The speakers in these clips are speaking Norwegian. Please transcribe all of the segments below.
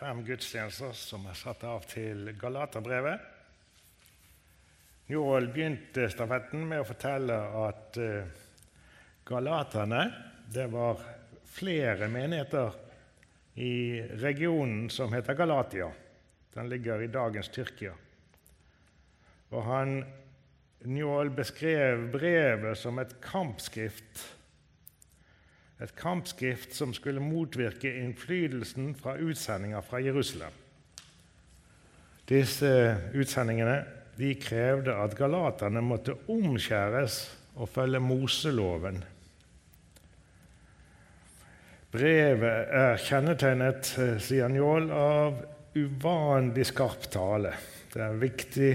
Fem gudstjenester som er satt av til Galaterbrevet. Njål begynte stafetten med å fortelle at eh, galaterne det var flere menigheter i regionen som heter Galatia. Den ligger i dagens Tyrkia. Og han Njål beskrev brevet som et kampskrift et kampskrift som skulle motvirke innflytelsen fra utsendinger fra Jerusalem. Disse utsendingene de krevde at galaterne måtte omskjæres og følge Moseloven. Brevet er kjennetegnet, eh, sier Njål, av uvanlig skarp tale. Det er viktig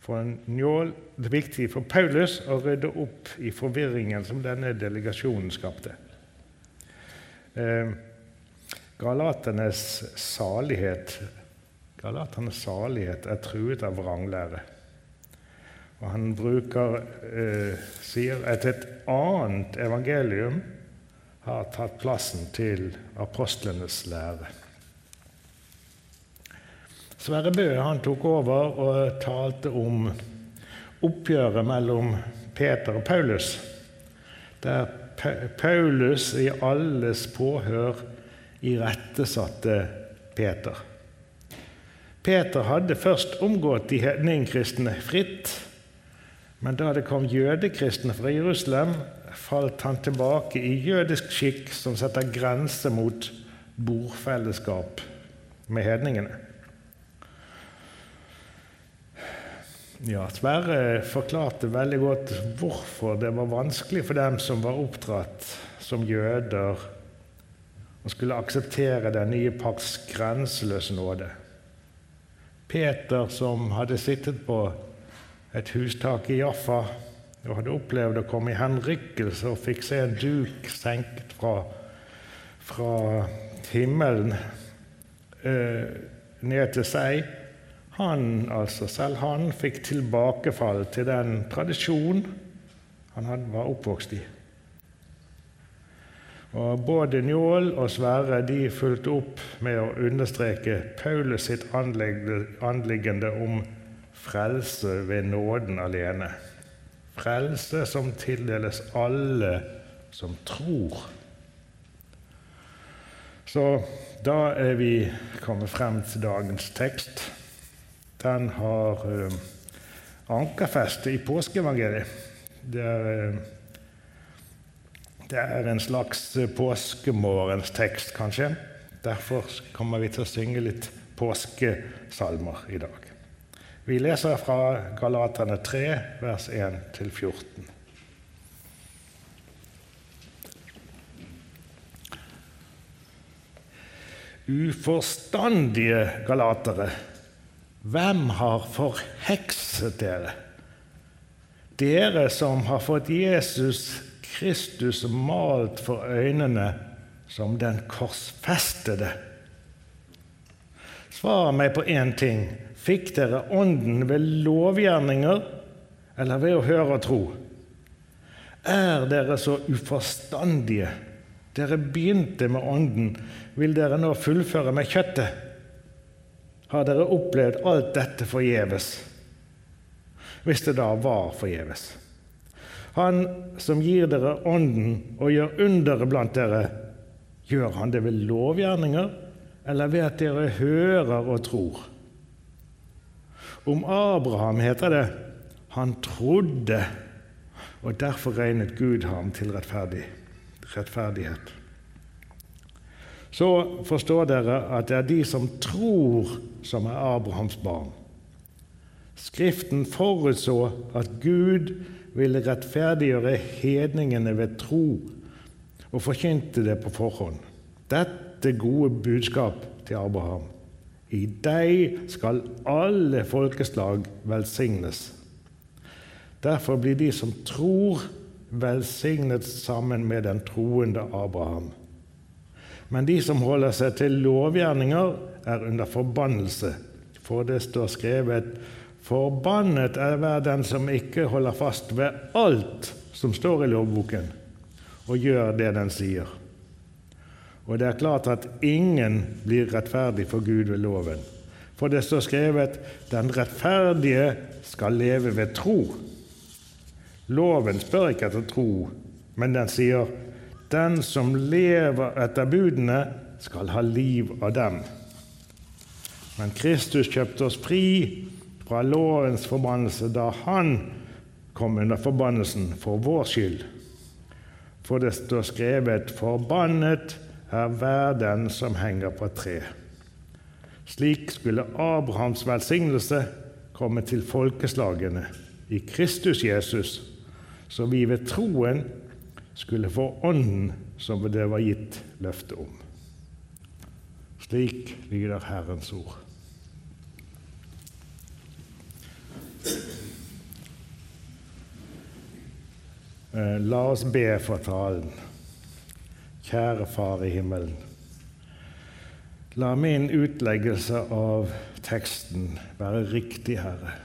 for Njål, det er viktig for Paulus å rydde opp i forvirringen som denne delegasjonen skapte. Eh, Galaternes salighet Galaternes salighet er truet av vranglære. Og han bruker, eh, sier at et annet evangelium har tatt plassen til apostlenes lære. Sverre Bø han tok over og talte om oppgjøret mellom Peter og Paulus, der Paulus i alles påhør irettesatte Peter. Peter hadde først omgått de hedningkristne fritt, men da det kom jødekristne fra Jerusalem, falt han tilbake i jødisk skikk som setter grenser mot bordfellesskap med hedningene. Ja, Sverre forklarte veldig godt hvorfor det var vanskelig for dem som var oppdratt som jøder, å skulle akseptere den nye pakts grenseløse nåde. Peter, som hadde sittet på et hustak i Jaffa og hadde opplevd å komme i henrykkelse og fikk se en duk senket fra, fra himmelen eh, ned til seg, han, altså, selv han fikk tilbakefall til den tradisjon han var oppvokst i. Og Både Njål og Sverre de fulgte opp med å understreke Paulus sitt anliggende om frelse ved nåden alene. Frelse som tildeles alle som tror. Så da er vi kommet frem til dagens tekst. Den har uh, ankerfeste i påskeevangeliet. Det er, eh, det er en slags eh, påskemorgenstekst, kanskje. Derfor kommer vi til å synge litt påskesalmer i dag. Vi leser fra Galaterne 3, vers 1-14. Uforstandige galatere, hvem har forhekset dere? Dere som har fått Jesus Kristus malt for øynene som den korsfestede. Svar meg på én ting. Fikk dere Ånden ved lovgjerninger eller ved å høre og tro? Er dere så uforstandige? Dere begynte med Ånden. Vil dere nå fullføre med kjøttet? Har dere opplevd alt dette forgjeves? Hvis det da var forgjeves. Han som gir dere Ånden og gjør underet blant dere, gjør han det ved lovgjerninger eller ved at dere hører og tror? Om Abraham heter det han trodde, og derfor regnet Gud ham til rettferdig, rettferdighet. Så forstår dere at det er de som tror, som er Abrahams barn. Skriften forutså at Gud ville rettferdiggjøre hedningene ved tro, og forkynte det på forhånd. dette gode budskap til Abraham. I deg skal alle folkeslag velsignes. Derfor blir de som tror, velsignet sammen med den troende Abraham. Men de som holder seg til lovgjerninger, er under forbannelse. For det står skrevet:" Forbannet er hver den som ikke holder fast ved alt som står i lovboken, og gjør det den sier. Og det er klart at ingen blir rettferdig for Gud ved loven. For det står skrevet:" Den rettferdige skal leve ved tro. Loven spør ikke etter tro, men den sier:" Den som lever etter budene, skal ha liv av dem. Men Kristus kjøpte oss fri fra lovens forbannelse da han kom under forbannelsen for vår skyld. For det står skrevet:" Forbannet er hver den som henger på tre. Slik skulle Abrahams velsignelse komme til folkeslagene i Kristus Jesus, så vi ved troen skulle få Ånden som det var gitt løfte om. Slik lyder Herrens ord. Eh, la oss be for talen. Kjære Far i himmelen. La min utleggelse av teksten være riktig, Herre.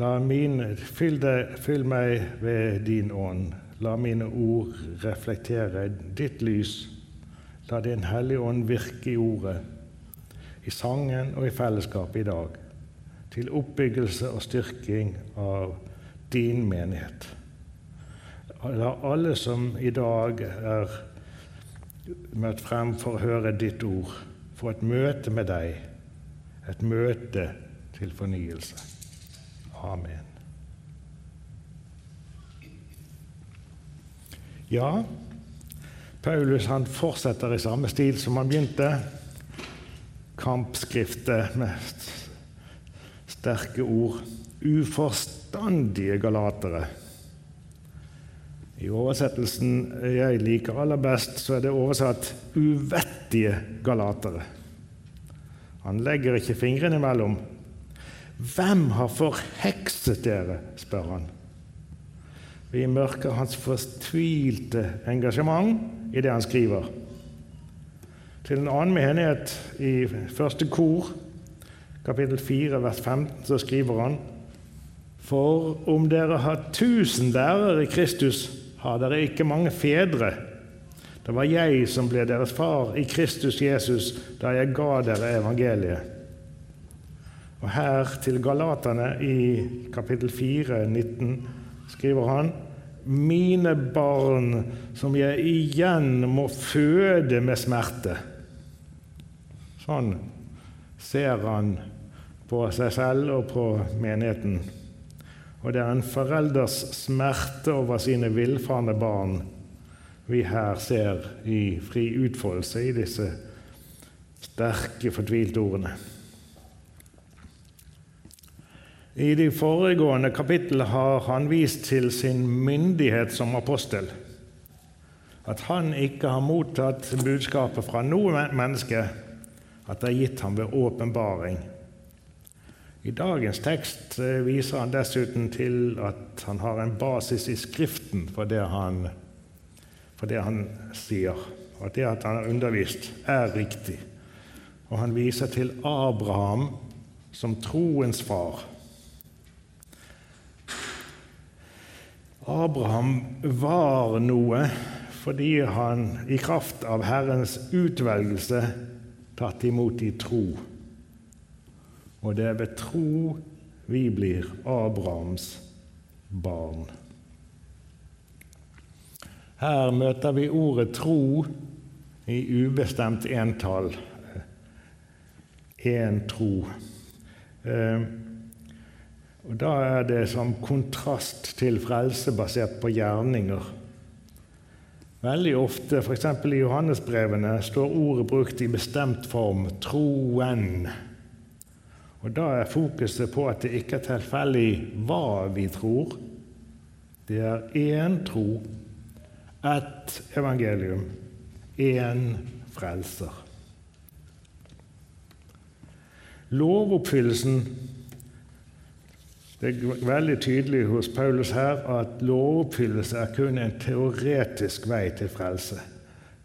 La mine, fyll, det, fyll meg ved din ånd. La mine ord reflektere ditt lys. La Din Hellige Ånd virke i ordet, i sangen og i fellesskapet i dag, til oppbyggelse og styrking av din menighet. La alle som i dag er møtt frem for å høre ditt ord, få et møte med deg, et møte til fornyelse. Amen. Ja, Paulus han fortsetter i samme stil som han begynte. Kampskriftet med sterke ord. Uforstandige galatere. I oversettelsen jeg liker aller best, så er det oversatt 'uvettige galatere'. Han legger ikke fingrene imellom. Hvem har forhekset dere? spør han. Vi mørker hans fortvilte engasjement i det han skriver. Til en annen menighet i første kor, kapittel 4, vers 15, så skriver han For om dere har tusen lærere i Kristus, har dere ikke mange fedre. Det var jeg som ble deres far i Kristus Jesus da jeg ga dere evangeliet. Og her til Galaterne i kapittel 4, 19, skriver han mine barn som jeg igjen må føde med smerte. Sånn ser han på seg selv og på menigheten. Og det er en forelders smerte over sine villfarne barn vi her ser i fri utfoldelse i disse sterke, fortvilte ordene. I de foregående kapitlene har han vist til sin myndighet som apostel. At han ikke har mottatt budskapet fra noe menneske, at det er gitt ham ved åpenbaring. I dagens tekst eh, viser han dessuten til at han har en basis i Skriften for det han, for det han sier. Og at det at han har undervist, er riktig. Og han viser til Abraham som troens far. Abraham var noe fordi han i kraft av Herrens utvelgelse tatt imot i tro. Og det er ved tro vi blir Abrahams barn. Her møter vi ordet tro i ubestemt entall. Én tro. Eh, og Da er det som kontrast til frelse basert på gjerninger. Veldig ofte, f.eks. i Johannesbrevene, står ordet brukt i bestemt form troen. Og Da er fokuset på at det ikke er tilfeldig hva vi tror. Det er én tro, ett evangelium, én frelser. Lovoppfyllelsen Det er veldig tydelig hos Paulus her at lovoppfyllelse er kun en teoretisk vei til frelse.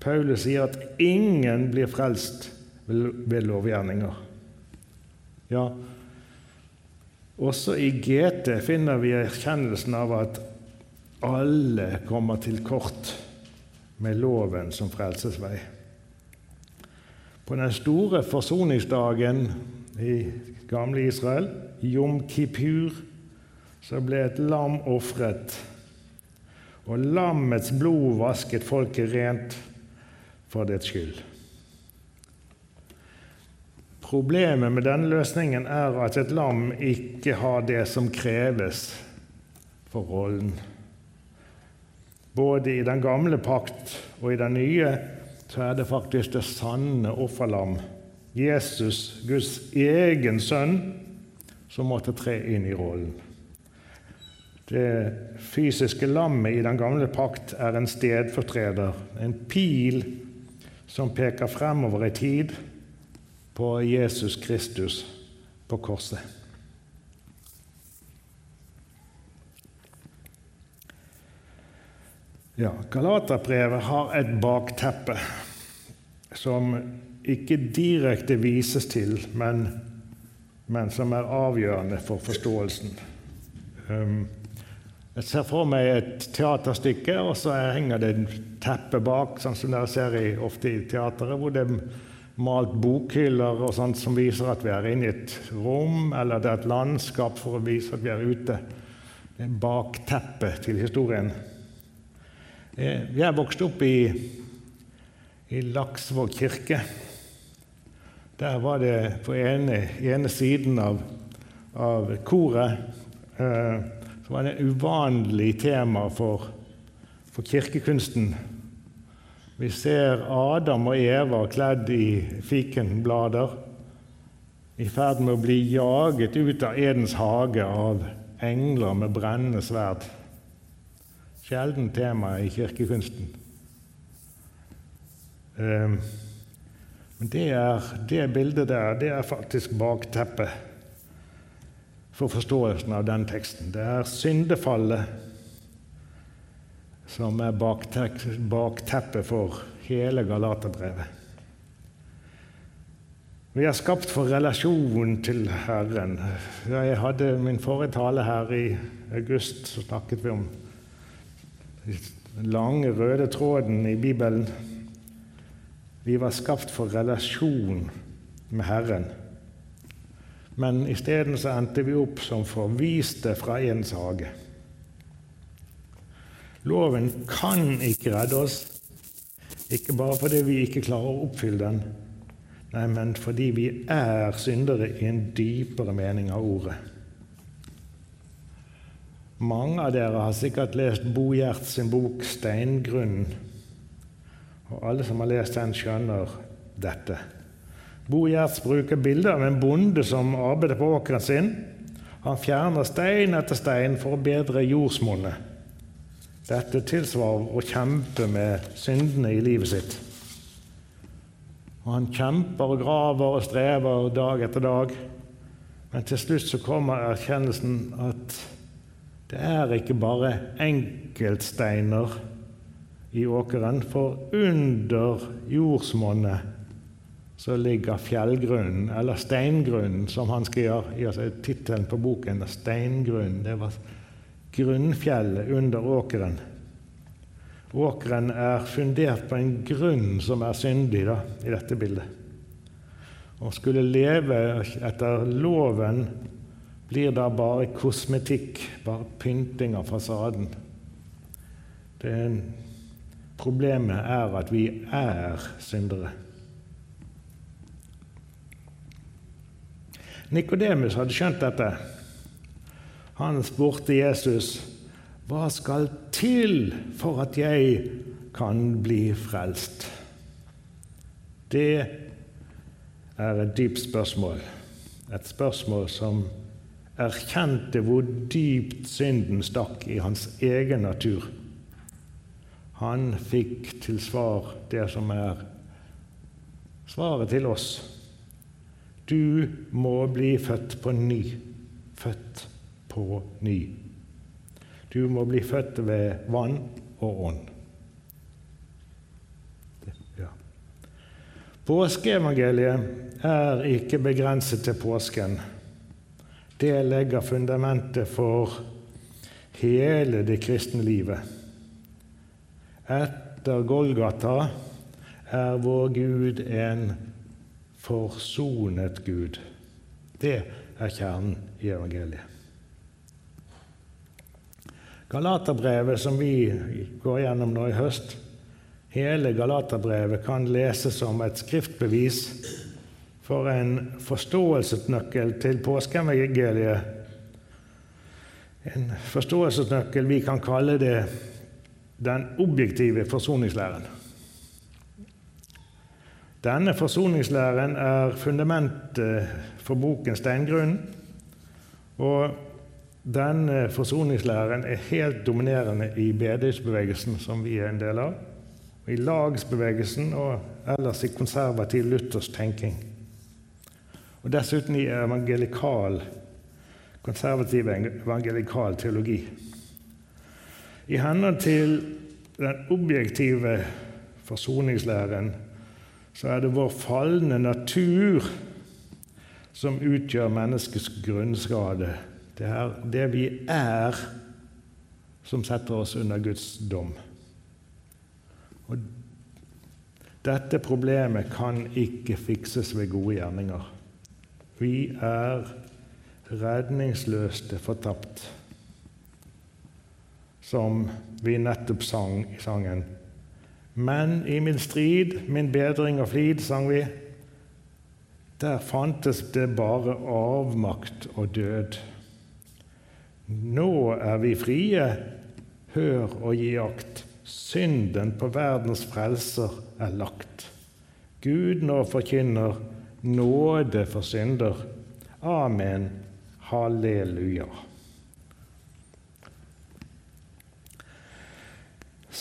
Paulus sier at ingen blir frelst ved lovgjerninger. Ja, også i GT finner vi erkjennelsen av at alle kommer til kort med loven som frelsesvei. På den store forsoningsdagen i gamle Israel, Jom Kippur, så ble et lam ofret. Og lammets blod vasket folket rent for dets skyld. Problemet med denne løsningen er at et lam ikke har det som kreves for rollen. Både i den gamle pakt og i den nye så er det faktisk det sanne offerlam, Jesus, Guds egen sønn, som måtte tre inn i rollen. Det fysiske lammet i den gamle pakt er en stedfortreder, en pil som peker fremover i tid på Jesus Kristus på korset. Ja, Galaterbrevet har et bakteppe som ikke direkte vises til, men, men som er avgjørende for forståelsen. Um, jeg ser for meg et teaterstykke, og så henger det en teppe bak, sånn som dere ser i, ofte i teateret, hvor det er malt bokhyller og sånt som viser at vi er inne i et rom, eller det er et landskap for å vise at vi er ute. Det er bakteppet til historien. Eh, jeg vokste opp i, i Laksvåg kirke. Der var det på ene, ene siden av, av koret eh, så var det et uvanlig tema for, for kirkekunsten. Vi ser Adam og Eva kledd i fikenblader, i ferd med å bli jaget ut av Edens hage av engler med brennende sverd. Sjelden tema i kirkekunsten. Ehm, men det, er, det bildet der, det er faktisk bakteppet for forståelsen av den teksten. Det er syndefallet som er bakteppet for hele Galaterbrevet. Vi er skapt for relasjon til Herren. Jeg hadde min forrige tale her i august, så snakket vi om den lange, røde tråden i Bibelen. Vi var skapt for relasjon med Herren. Men isteden endte vi opp som forviste fra ens hage. Loven kan ikke redde oss, ikke bare fordi vi ikke klarer å oppfylle den, nei, men fordi vi er syndere i en dypere mening av ordet. Mange av dere har sikkert lest Bo Gjerts bok 'Steingrunnen'. Og alle som har lest den, skjønner dette. Bo Gjerts bruker bildet av en bonde som arbeider på åkeren sin. Han fjerner stein etter stein for å bedre jordsmonnet. Dette tilsvarer å kjempe med syndene i livet sitt. Og han kjemper og graver og strever dag etter dag. Men til slutt så kommer erkjennelsen at det er ikke bare enkeltsteiner i åkeren, for under jordsmonnet så ligger fjellgrunnen, eller steingrunnen, som han skal gjøre i altså, tittelen på boken. Steingrunnen. Det var grunnfjellet under åkeren. Åkeren er fundert på en grunn som er syndig da, i dette bildet. Å skulle leve etter loven blir da bare kosmetikk, bare pynting av fasaden. Det Er, problemet er at vi er syndere. Nikodemus hadde skjønt dette. Han spurte Jesus, 'Hva skal til for at jeg kan bli frelst?' Det er et dypt spørsmål. Et spørsmål som erkjente hvor dypt synden stakk i hans egen natur. Han fikk til svar det som er svaret til oss. Du må bli født på ny. Født på ny. Du må bli født ved vann og ånd. Påskeevangeliet er ikke begrenset til påsken. Det legger fundamentet for hele det kristne livet. Etter Golgata er vår Gud en forsonet Gud. Det er kjernen i evangeliet. Galaterbrevet, som vi går gjennom nå i høst, hele Galaterbrevet kan leses som et skriftbevis for en forståelsesnøkkel til påskeevangeliet. En forståelsesnøkkel vi kan kalle det den objektive forsoningslæren. Denne forsoningslæren er fundamentet for boken Steingrunn. Og denne forsoningslæren er helt dominerende i bedehusbevegelsen, som vi er en del av, i lagsbevegelsen og ellers i konservativ luthersk tenking. Og dessuten i evangelikal, konservativ evangelikal teologi. I henhold til den objektive forsoningslæren så er det vår falne natur som utgjør menneskets grunnskade. Det er det vi er, som setter oss under Guds dom. Og dette problemet kan ikke fikses ved gode gjerninger. Vi er redningsløste fortapt, som vi nettopp sang i sangen men i min strid, min bedring og flid, sang vi, der fantes det bare avmakt og død. Nå er vi frie, hør og gi akt. Synden på verdens frelser er lagt. Gud nå forkynner nåde for synder. Amen. Halleluja.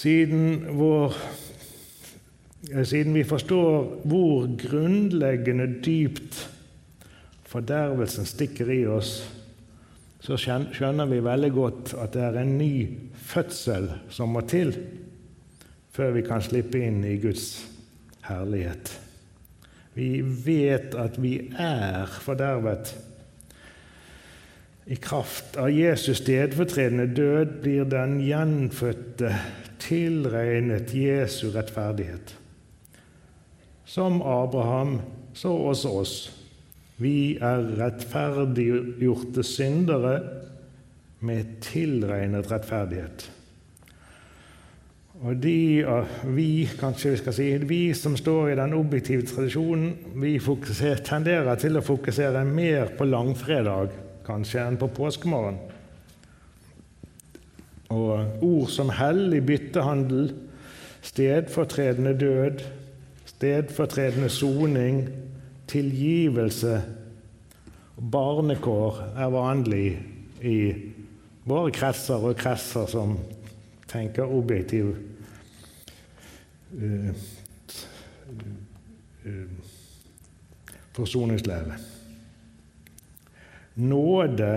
Siden, vår, siden vi forstår hvor grunnleggende dypt fordervelsen stikker i oss, så skjønner vi veldig godt at det er en ny fødsel som må til før vi kan slippe inn i Guds herlighet. Vi vet at vi er fordervet. I kraft av Jesus stedfortredende død blir den gjenfødte tilregnet Jesu rettferdighet. Som Abraham, så også oss. Vi er rettferdiggjorte syndere med tilregnet rettferdighet. Og de, vi, kanskje vi skal si, vi som står i den objektive tradisjonen, vi tenderer til å fokusere mer på langfredag kanskje enn på påskemorgen. Og ord som hellig byttehandel, stedfortredende død, stedfortredende soning, tilgivelse og barnekår er vanlig i våre kretser og kretser som tenker objektiv uh, uh, forsoningslære. Nåde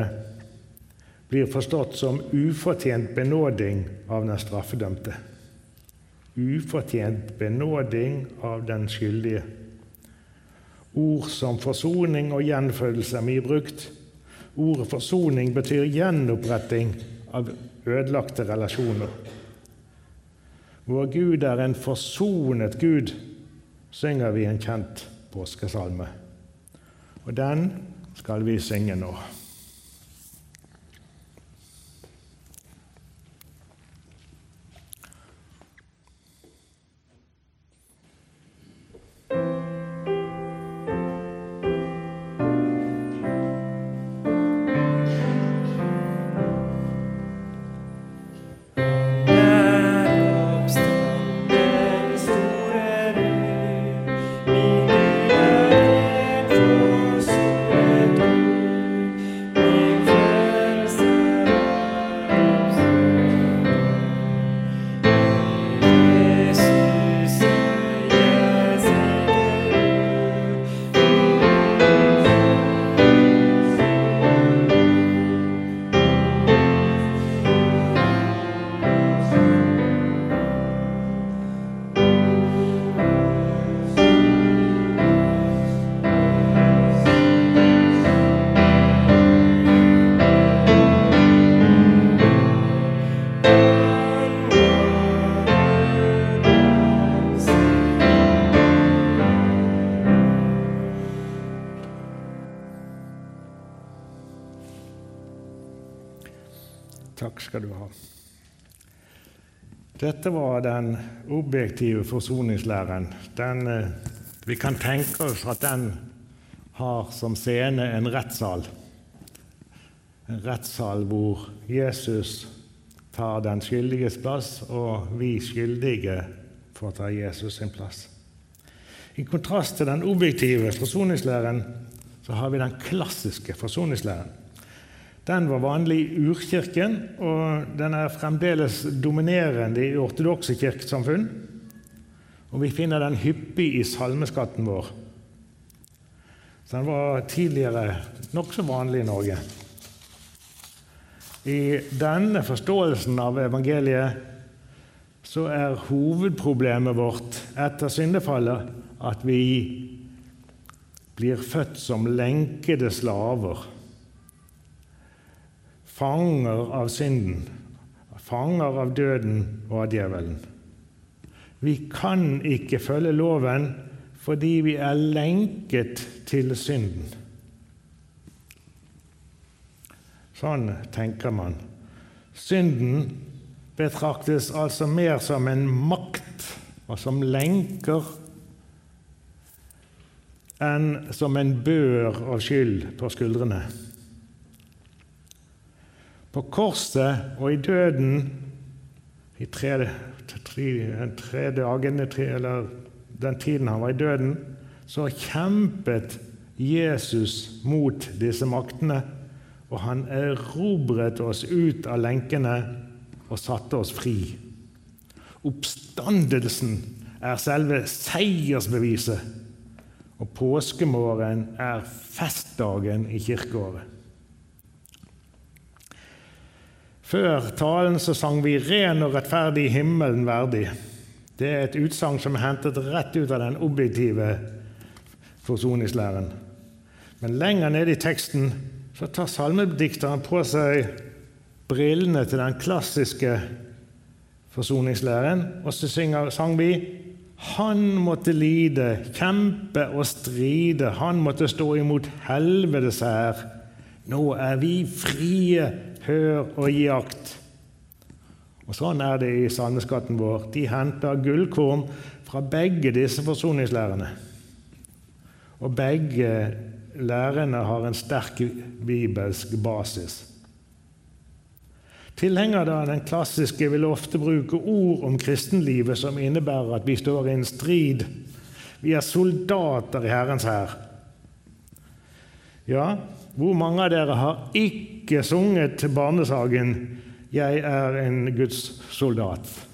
blir forstått som ufortjent benåding av den straffedømte. Ufortjent benåding av den skyldige. Ord som forsoning og gjenfødelse er mye brukt. Ordet forsoning betyr gjenoppretting av ødelagte relasjoner. Vår Gud er en forsonet Gud, synger vi en kjent påskesalme. Og den skal vi synge nå. Dette var den objektive forsoningslæren. Den, eh, vi kan tenke oss at den har som scene en rettssal. En rettssal hvor Jesus tar den skyldiges plass, og vi skyldige får ta Jesus sin plass. I kontrast til den objektive forsoningslæren så har vi den klassiske forsoningslæren. Den var vanlig i urkirken, og den er fremdeles dominerende i ortodokse kirkesamfunn. Og vi finner den hyppig i salmeskatten vår. Så den var tidligere nokså vanlig i Norge. I denne forståelsen av evangeliet så er hovedproblemet vårt etter syndefallet at vi blir født som lenkede slaver fanger av synden, fanger av døden og av djevelen. Vi kan ikke følge loven fordi vi er lenket til synden. Sånn tenker man. Synden betraktes altså mer som en makt og som lenker enn som en bør av skyld på skuldrene. På korset og i døden, i tre, tre, tre dagene, eller den tiden han var i døden, så kjempet Jesus mot disse maktene, og han erobret oss ut av lenkene og satte oss fri. Oppstandelsen er selve seiersbeviset, og påskemorgen er festdagen i kirkeåret. Før talen så sang vi 'Ren og rettferdig himmelen verdig'. Det er et utsagn som er hentet rett ut av den objektive forsoningslæren. Men lenger nede i teksten så tar salmedikteren på seg brillene til den klassiske forsoningslæren, og så synger, sang vi han måtte lide, kjempe og stride, han måtte stå imot helvetes hær. Nå er vi frie hør og gi akt. Og Sånn er det i salmeskatten vår. De henter gullkorn fra begge disse forsoningslærerne. Og begge lærerne har en sterk bibelsk basis. Tilhengere av den klassiske vil ofte bruke ord om kristenlivet som innebærer at vi står i en strid. Vi er soldater i Herrens hær. Ja, hvor mange av dere har ikke sunget til barnesagen 'Jeg er en Guds soldat'?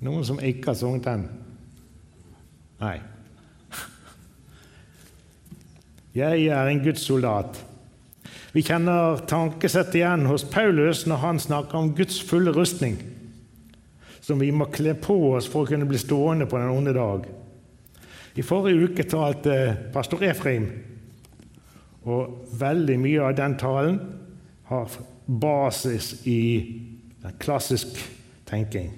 Noen som ikke har sunget den? Nei. Jeg er en Guds soldat. Vi kjenner tankesettet igjen hos Paulus når han snakker om Guds fulle rustning, som vi må kle på oss for å kunne bli stående på den onde dag. I forrige uke talte pastor Efraim og veldig mye av den talen har basis i klassisk tenking.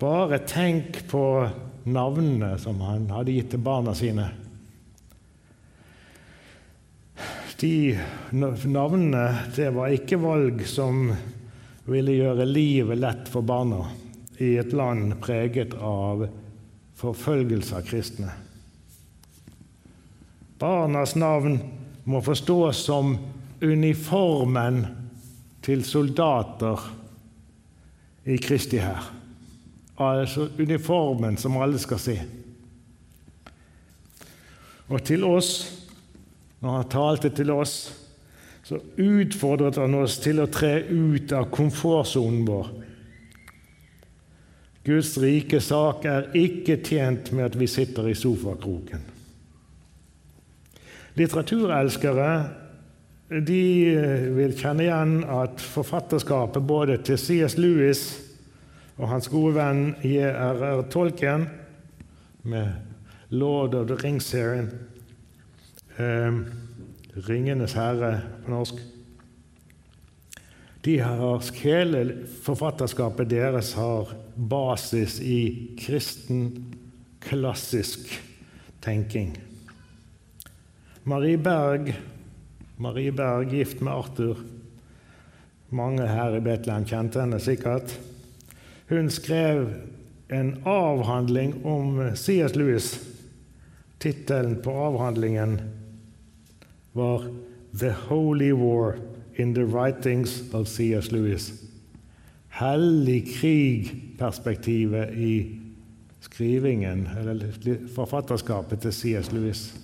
Bare tenk på navnene som han hadde gitt til barna sine. De navnene det var ikke valg som ville gjøre livet lett for barna i et land preget av forfølgelse av kristne. Barnas navn må forstås som uniformen til soldater i Kristi hær. Altså uniformen som alle skal se. Og til oss, når han talte til oss, så utfordret han oss til å tre ut av komfortsonen vår. Guds rike sak er ikke tjent med at vi sitter i sofakroken. Litteraturelskere eh, vil kjenne igjen at forfatterskapet både til C.S. Lewis og hans gode venn J.R.R. Tolkien med Lord of the Rings-serien eh, 'Ringenes herre' på norsk de har, Hele forfatterskapet deres har basis i kristen, klassisk tenking. Marie Berg, Marie Berg gift med Arthur. Mange her i Betlehem kjente henne sikkert. Hun skrev en avhandling om C.S. Lewis. Tittelen på avhandlingen var 'The Holy War in the Writings of C.S. Lewis'. Hellig krig-perspektivet i skrivingen, eller forfatterskapet til C.S. Lewis.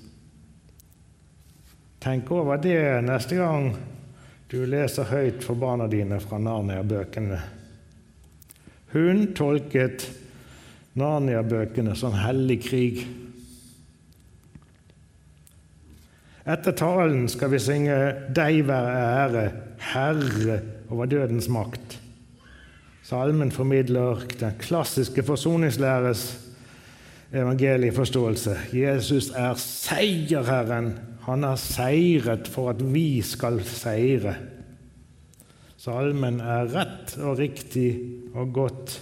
Tenk over det neste gang du leser høyt for barna dine fra Narnia-bøkene. Hun tolket Narnia-bøkene som hellig krig. Etter talen skal vi synge 'Deg være ære, Herre over dødens makt'. Salmen formidler den klassiske forsoningslæres evangelieforståelse. Jesus er seierherren han har seiret for at vi skal seire. Salmen er rett og riktig og godt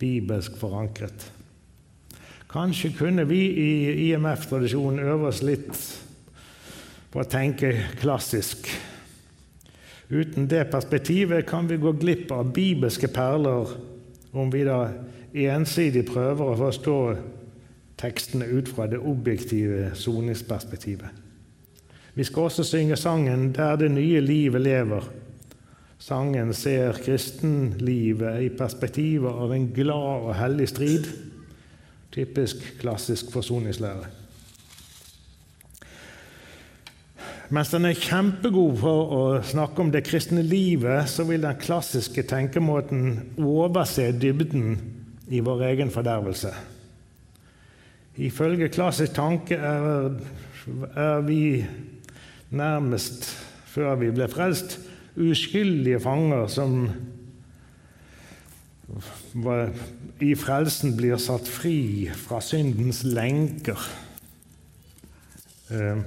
bibelsk forankret. Kanskje kunne vi i IMF-tradisjonen øve oss litt på å tenke klassisk. Uten det perspektivet kan vi gå glipp av bibelske perler om vi da ensidig prøver å forstå tekstene ut fra det objektive soningsperspektivet. Vi skal også synge sangen 'Der det nye livet lever'. Sangen ser kristenlivet i perspektivet av en glad og hellig strid. Typisk klassisk forsoningslære. Mens den er kjempegod for å snakke om det kristne livet, så vil den klassiske tenkemåten overse dybden i vår egen fordervelse. Ifølge klassisk tanke er, er vi nærmest før vi ble frelst, uskyldige fanger som i frelsen blir satt fri fra syndens lenker. Eh,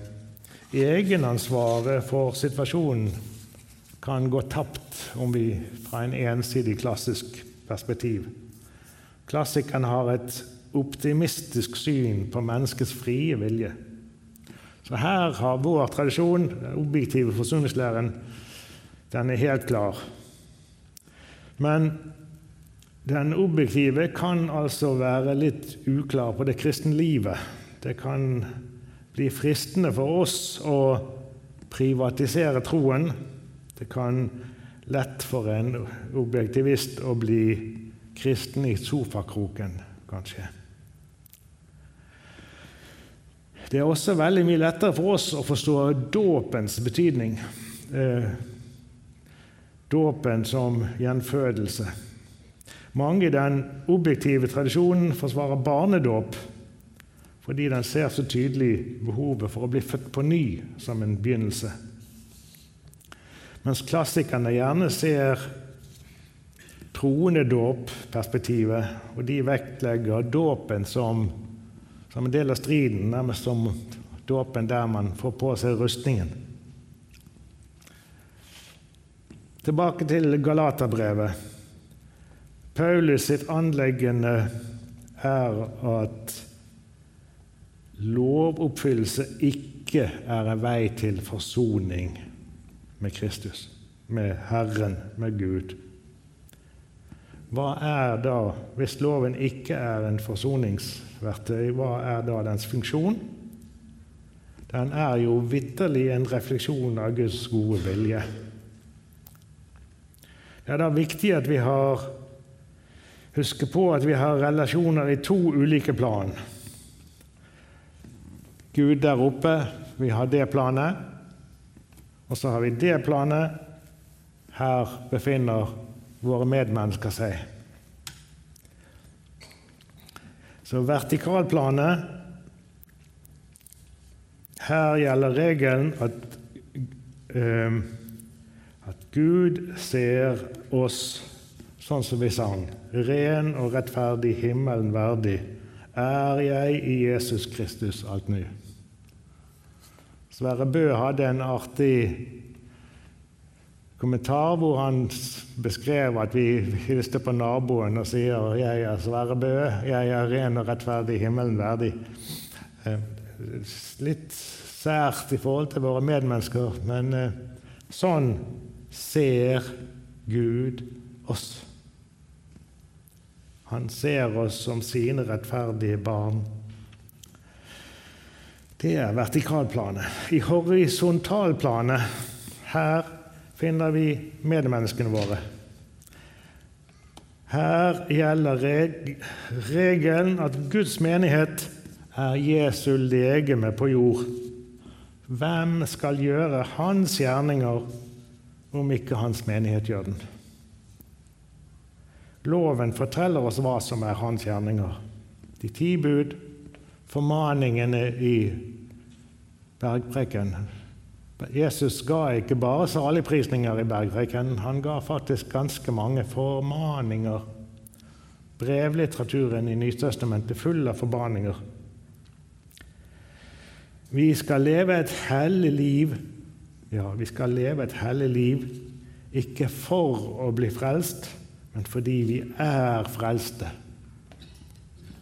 egenansvaret for situasjonen kan gå tapt om vi fra en ensidig klassisk perspektiv. Klassikeren har et optimistisk syn på menneskets frie vilje. Så her har vår tradisjon, den objektive forsoningslæren, den er helt klar. Men den objektive kan altså være litt uklar på det kristne livet. Det kan bli fristende for oss å privatisere troen. Det kan lett for en objektivist å bli kristen i sofakroken, kanskje. Det er også veldig mye lettere for oss å forstå dåpens betydning. Eh, dåpen som gjenfødelse. Mange i den objektive tradisjonen forsvarer barnedåp fordi den ser så tydelig behovet for å bli født på ny som en begynnelse. Mens klassikerne gjerne ser troende dåp-perspektivet, og de vektlegger dåpen som som en del av striden, nærmest som dåpen der man får på seg rustningen. Tilbake til Galaterbrevet. Paulus sitt anleggende er at lovoppfyllelse ikke er en vei til forsoning med Kristus, med Herren, med Gud. Hva er da, hvis loven ikke er en forsoningsverktøy, hva er da dens funksjon? Den er jo vitterlig en refleksjon av Guds gode vilje. Det er da viktig at vi har husker på at vi har relasjoner i to ulike plan. Gud der oppe, vi har det planet. Og så har vi det planet. Her befinner våre medmennesker seg. Så vertikalplanet Her gjelder regelen at, eh, at Gud ser oss sånn som vi sang. Ren og rettferdig, himmelen verdig, er jeg i Jesus Kristus alt ny. Sverre Bø hadde en artig kommentar hvor han beskrev at vi hilste på naboen og sier 'Jeg er Sverre Bø, jeg er ren og rettferdig, himmelen verdig'. Eh, litt sært i forhold til våre medmennesker, men eh, sånn ser Gud oss. Han ser oss som sine rettferdige barn. Det er vertikalplanet. I horisontalplanet, her finner vi medmenneskene våre. Her gjelder reg regelen at Guds menighet er Jesu legeme på jord. Hvem skal gjøre hans gjerninger om ikke hans menighet gjør den? Loven forteller oss hva som er hans gjerninger. De ti bud, formaningene i bergpreken. Jesus ga ikke bare saligprisninger i bergpreken, han ga faktisk ganske mange formaninger. Brevlitteraturen i Nytestamentet full av formaninger. Vi skal leve et hellig liv. Ja, vi skal leve et hellig liv, ikke for å bli frelst, men fordi vi er frelste.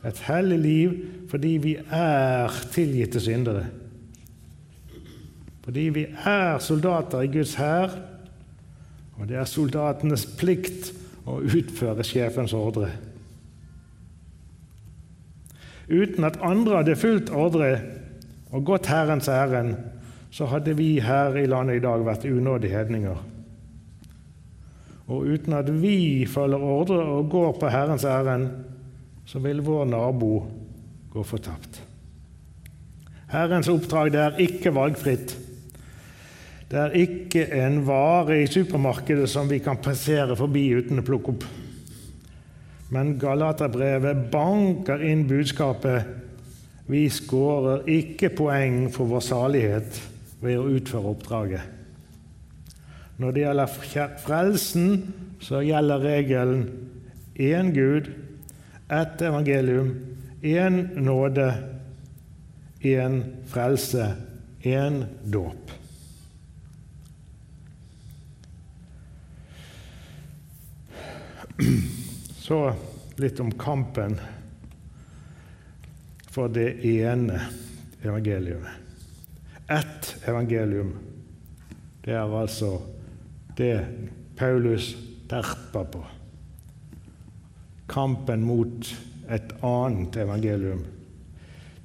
Et hellig liv fordi vi er tilgitte syndere. Fordi vi er soldater i Guds hær, og det er soldatenes plikt å utføre sjefens ordre. Uten at andre hadde fulgt ordre og gått Herrens ærend, så hadde vi her i landet i dag vært unådige hedninger. Og uten at vi følger ordre og går på Herrens ærend, så vil vår nabo gå fortapt. Herrens oppdrag det er ikke valgfritt. Det er ikke en vare i supermarkedet som vi kan passere forbi uten å plukke opp. Men Galaterbrevet banker inn budskapet vi skårer ikke poeng for vår salighet ved å utføre oppdraget. Når det gjelder frelsen, så gjelder regelen én Gud, ett evangelium, én nåde, én frelse, én dåp. Så litt om kampen for det ene evangeliet. Ett evangelium. Det er altså det Paulus terper på. Kampen mot et annet evangelium.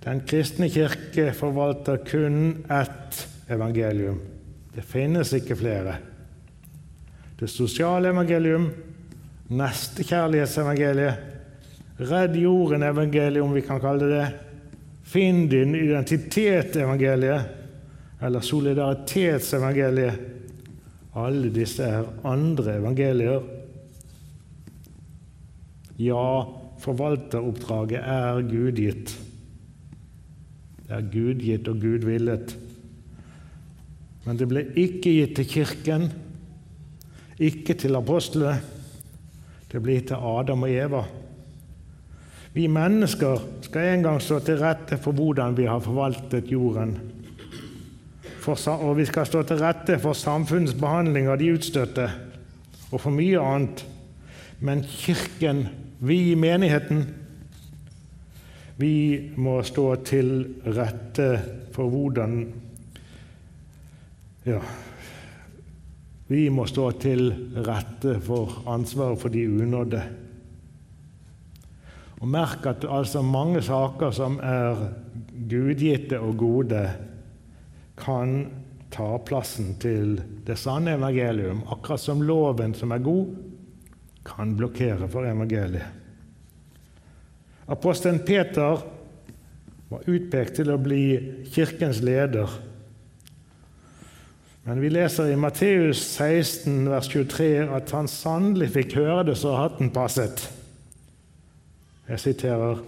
Den kristne kirke forvalter kun ett evangelium. Det finnes ikke flere. Det sosiale evangelium, nestekjærlighetsevangeliet, redd jorden-evangeliet, om vi kan kalle det det, finn din identitet-evangeliet, eller solidaritetsevangeliet, alle disse er andre evangelier. Ja, forvalteroppdraget er gudgitt. Det er gudgitt og gudvillet. Men det ble ikke gitt til Kirken, ikke til apostlene. Det blir til Adam og Eva. Vi mennesker skal en gang stå til rette for hvordan vi har forvaltet jorden for, og vi skal stå til rette for samfunnets behandling av de utstøtte og for mye annet. Men Kirken, vi i menigheten, vi må stå til rette for hvordan Ja, vi må stå til rette for ansvaret for de unådde. Og merk at altså mange saker som er gudgitte og gode, kan ta plassen til det sanne evangelium, akkurat som loven som er god, kan blokkere for evangeliet. Apostelen Peter var utpekt til å bli kirkens leder. Men vi leser i Matteus 16, vers 23, at han sannelig fikk høre det så hatten passet. Jeg siterer.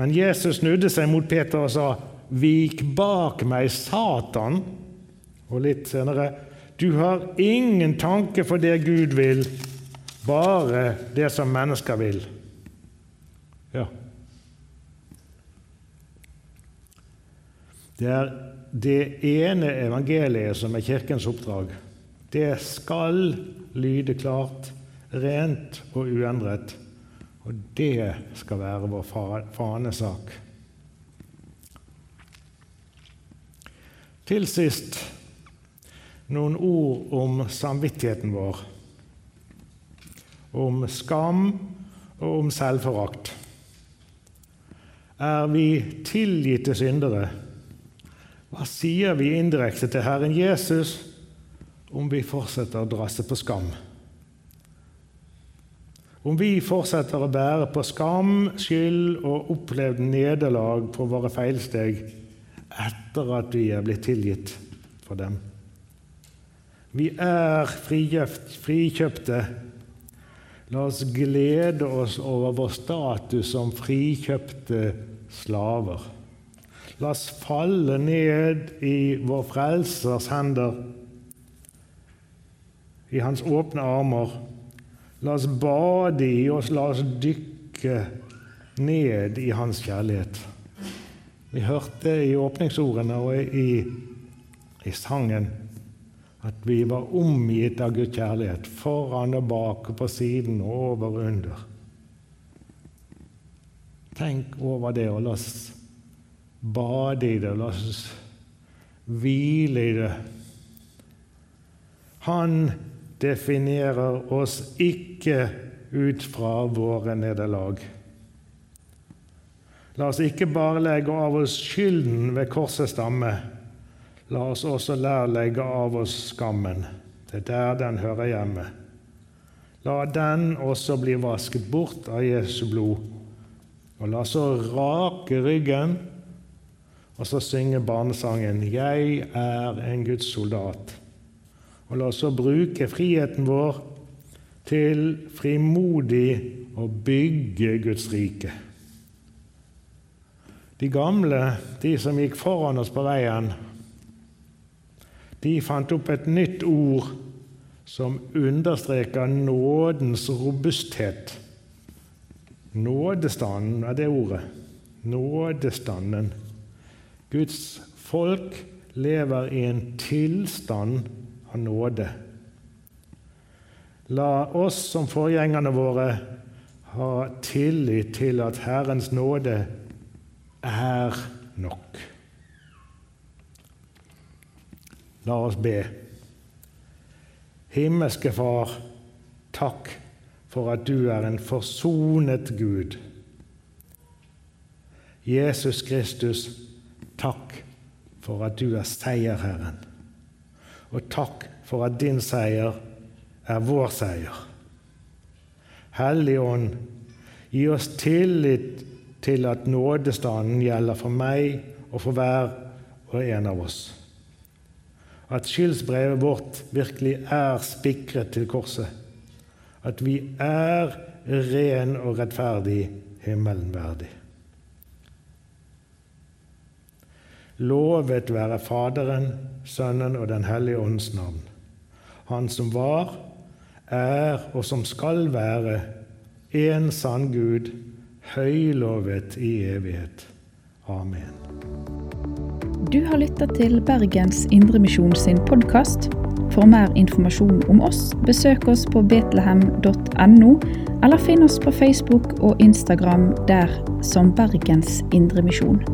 Men Jesus snudde seg mot Peter og sa, 'Vik bak meg, Satan'. Og litt senere 'Du har ingen tanke for det Gud vil, bare det som mennesker vil'. Ja. Det er det ene evangeliet som er Kirkens oppdrag. Det skal lyde klart, rent og uendret. Og det skal være vår fanesak. Til sist noen ord om samvittigheten vår. om skam og om selvforakt. Er vi tilgitte syndere? Hva sier vi indirekte til Herren Jesus om vi fortsetter å drasse på skam? Om vi fortsetter å bære på skam, skyld og opplevd nederlag på våre feilsteg etter at vi er blitt tilgitt for dem. Vi er frikjøpte. La oss glede oss over vår status som frikjøpte slaver. La oss falle ned i vår Frelsers hender, i Hans åpne armer. La oss bade i oss, la oss dykke ned i Hans kjærlighet. Vi hørte i åpningsordene og i, i sangen at vi var omgitt av Guds kjærlighet, foran og bak, på siden, og over og under. Tenk over det, og la oss bade i det, la oss hvile i det. Han definerer oss ikke ut fra våre nederlag. La oss ikke bare legge av oss skylden ved korsets stamme. La oss også lære å legge av oss skammen. Det er der den hører hjemme. La den også bli vasket bort av Jesu blod. Og la så rake ryggen og så synger barnesangen 'Jeg er en Guds soldat'. Og la oss så bruke friheten vår til frimodig å bygge Guds rike. De gamle, de som gikk foran oss på veien, de fant opp et nytt ord som understreker nådens robusthet. Nådestanden er det ordet. Nådestanden. Guds folk lever i en tilstand av nåde. La oss som forgjengerne våre ha tillit til at Herrens nåde er nok. La oss be. Himmelske Far, takk for at du er en forsonet Gud. Jesus Kristus, takk for at du er seierherren. Og takk for at din seier er vår seier. Hellige Ånd, gi oss tillit til at nådestanden gjelder for meg og for hver og en av oss. At skyldsbrevet vårt virkelig er spikret til korset. At vi er ren og rettferdig himmelen verdig. Lovet være Faderen, Sønnen og Den hellige ånds navn. Han som var, er og som skal være en sann Gud, høylovet i evighet. Amen. Du har lytta til Bergens Indremisjon sin podkast. For mer informasjon om oss, besøk oss på betlehem.no, eller finn oss på Facebook og Instagram der som Bergens Indremisjon.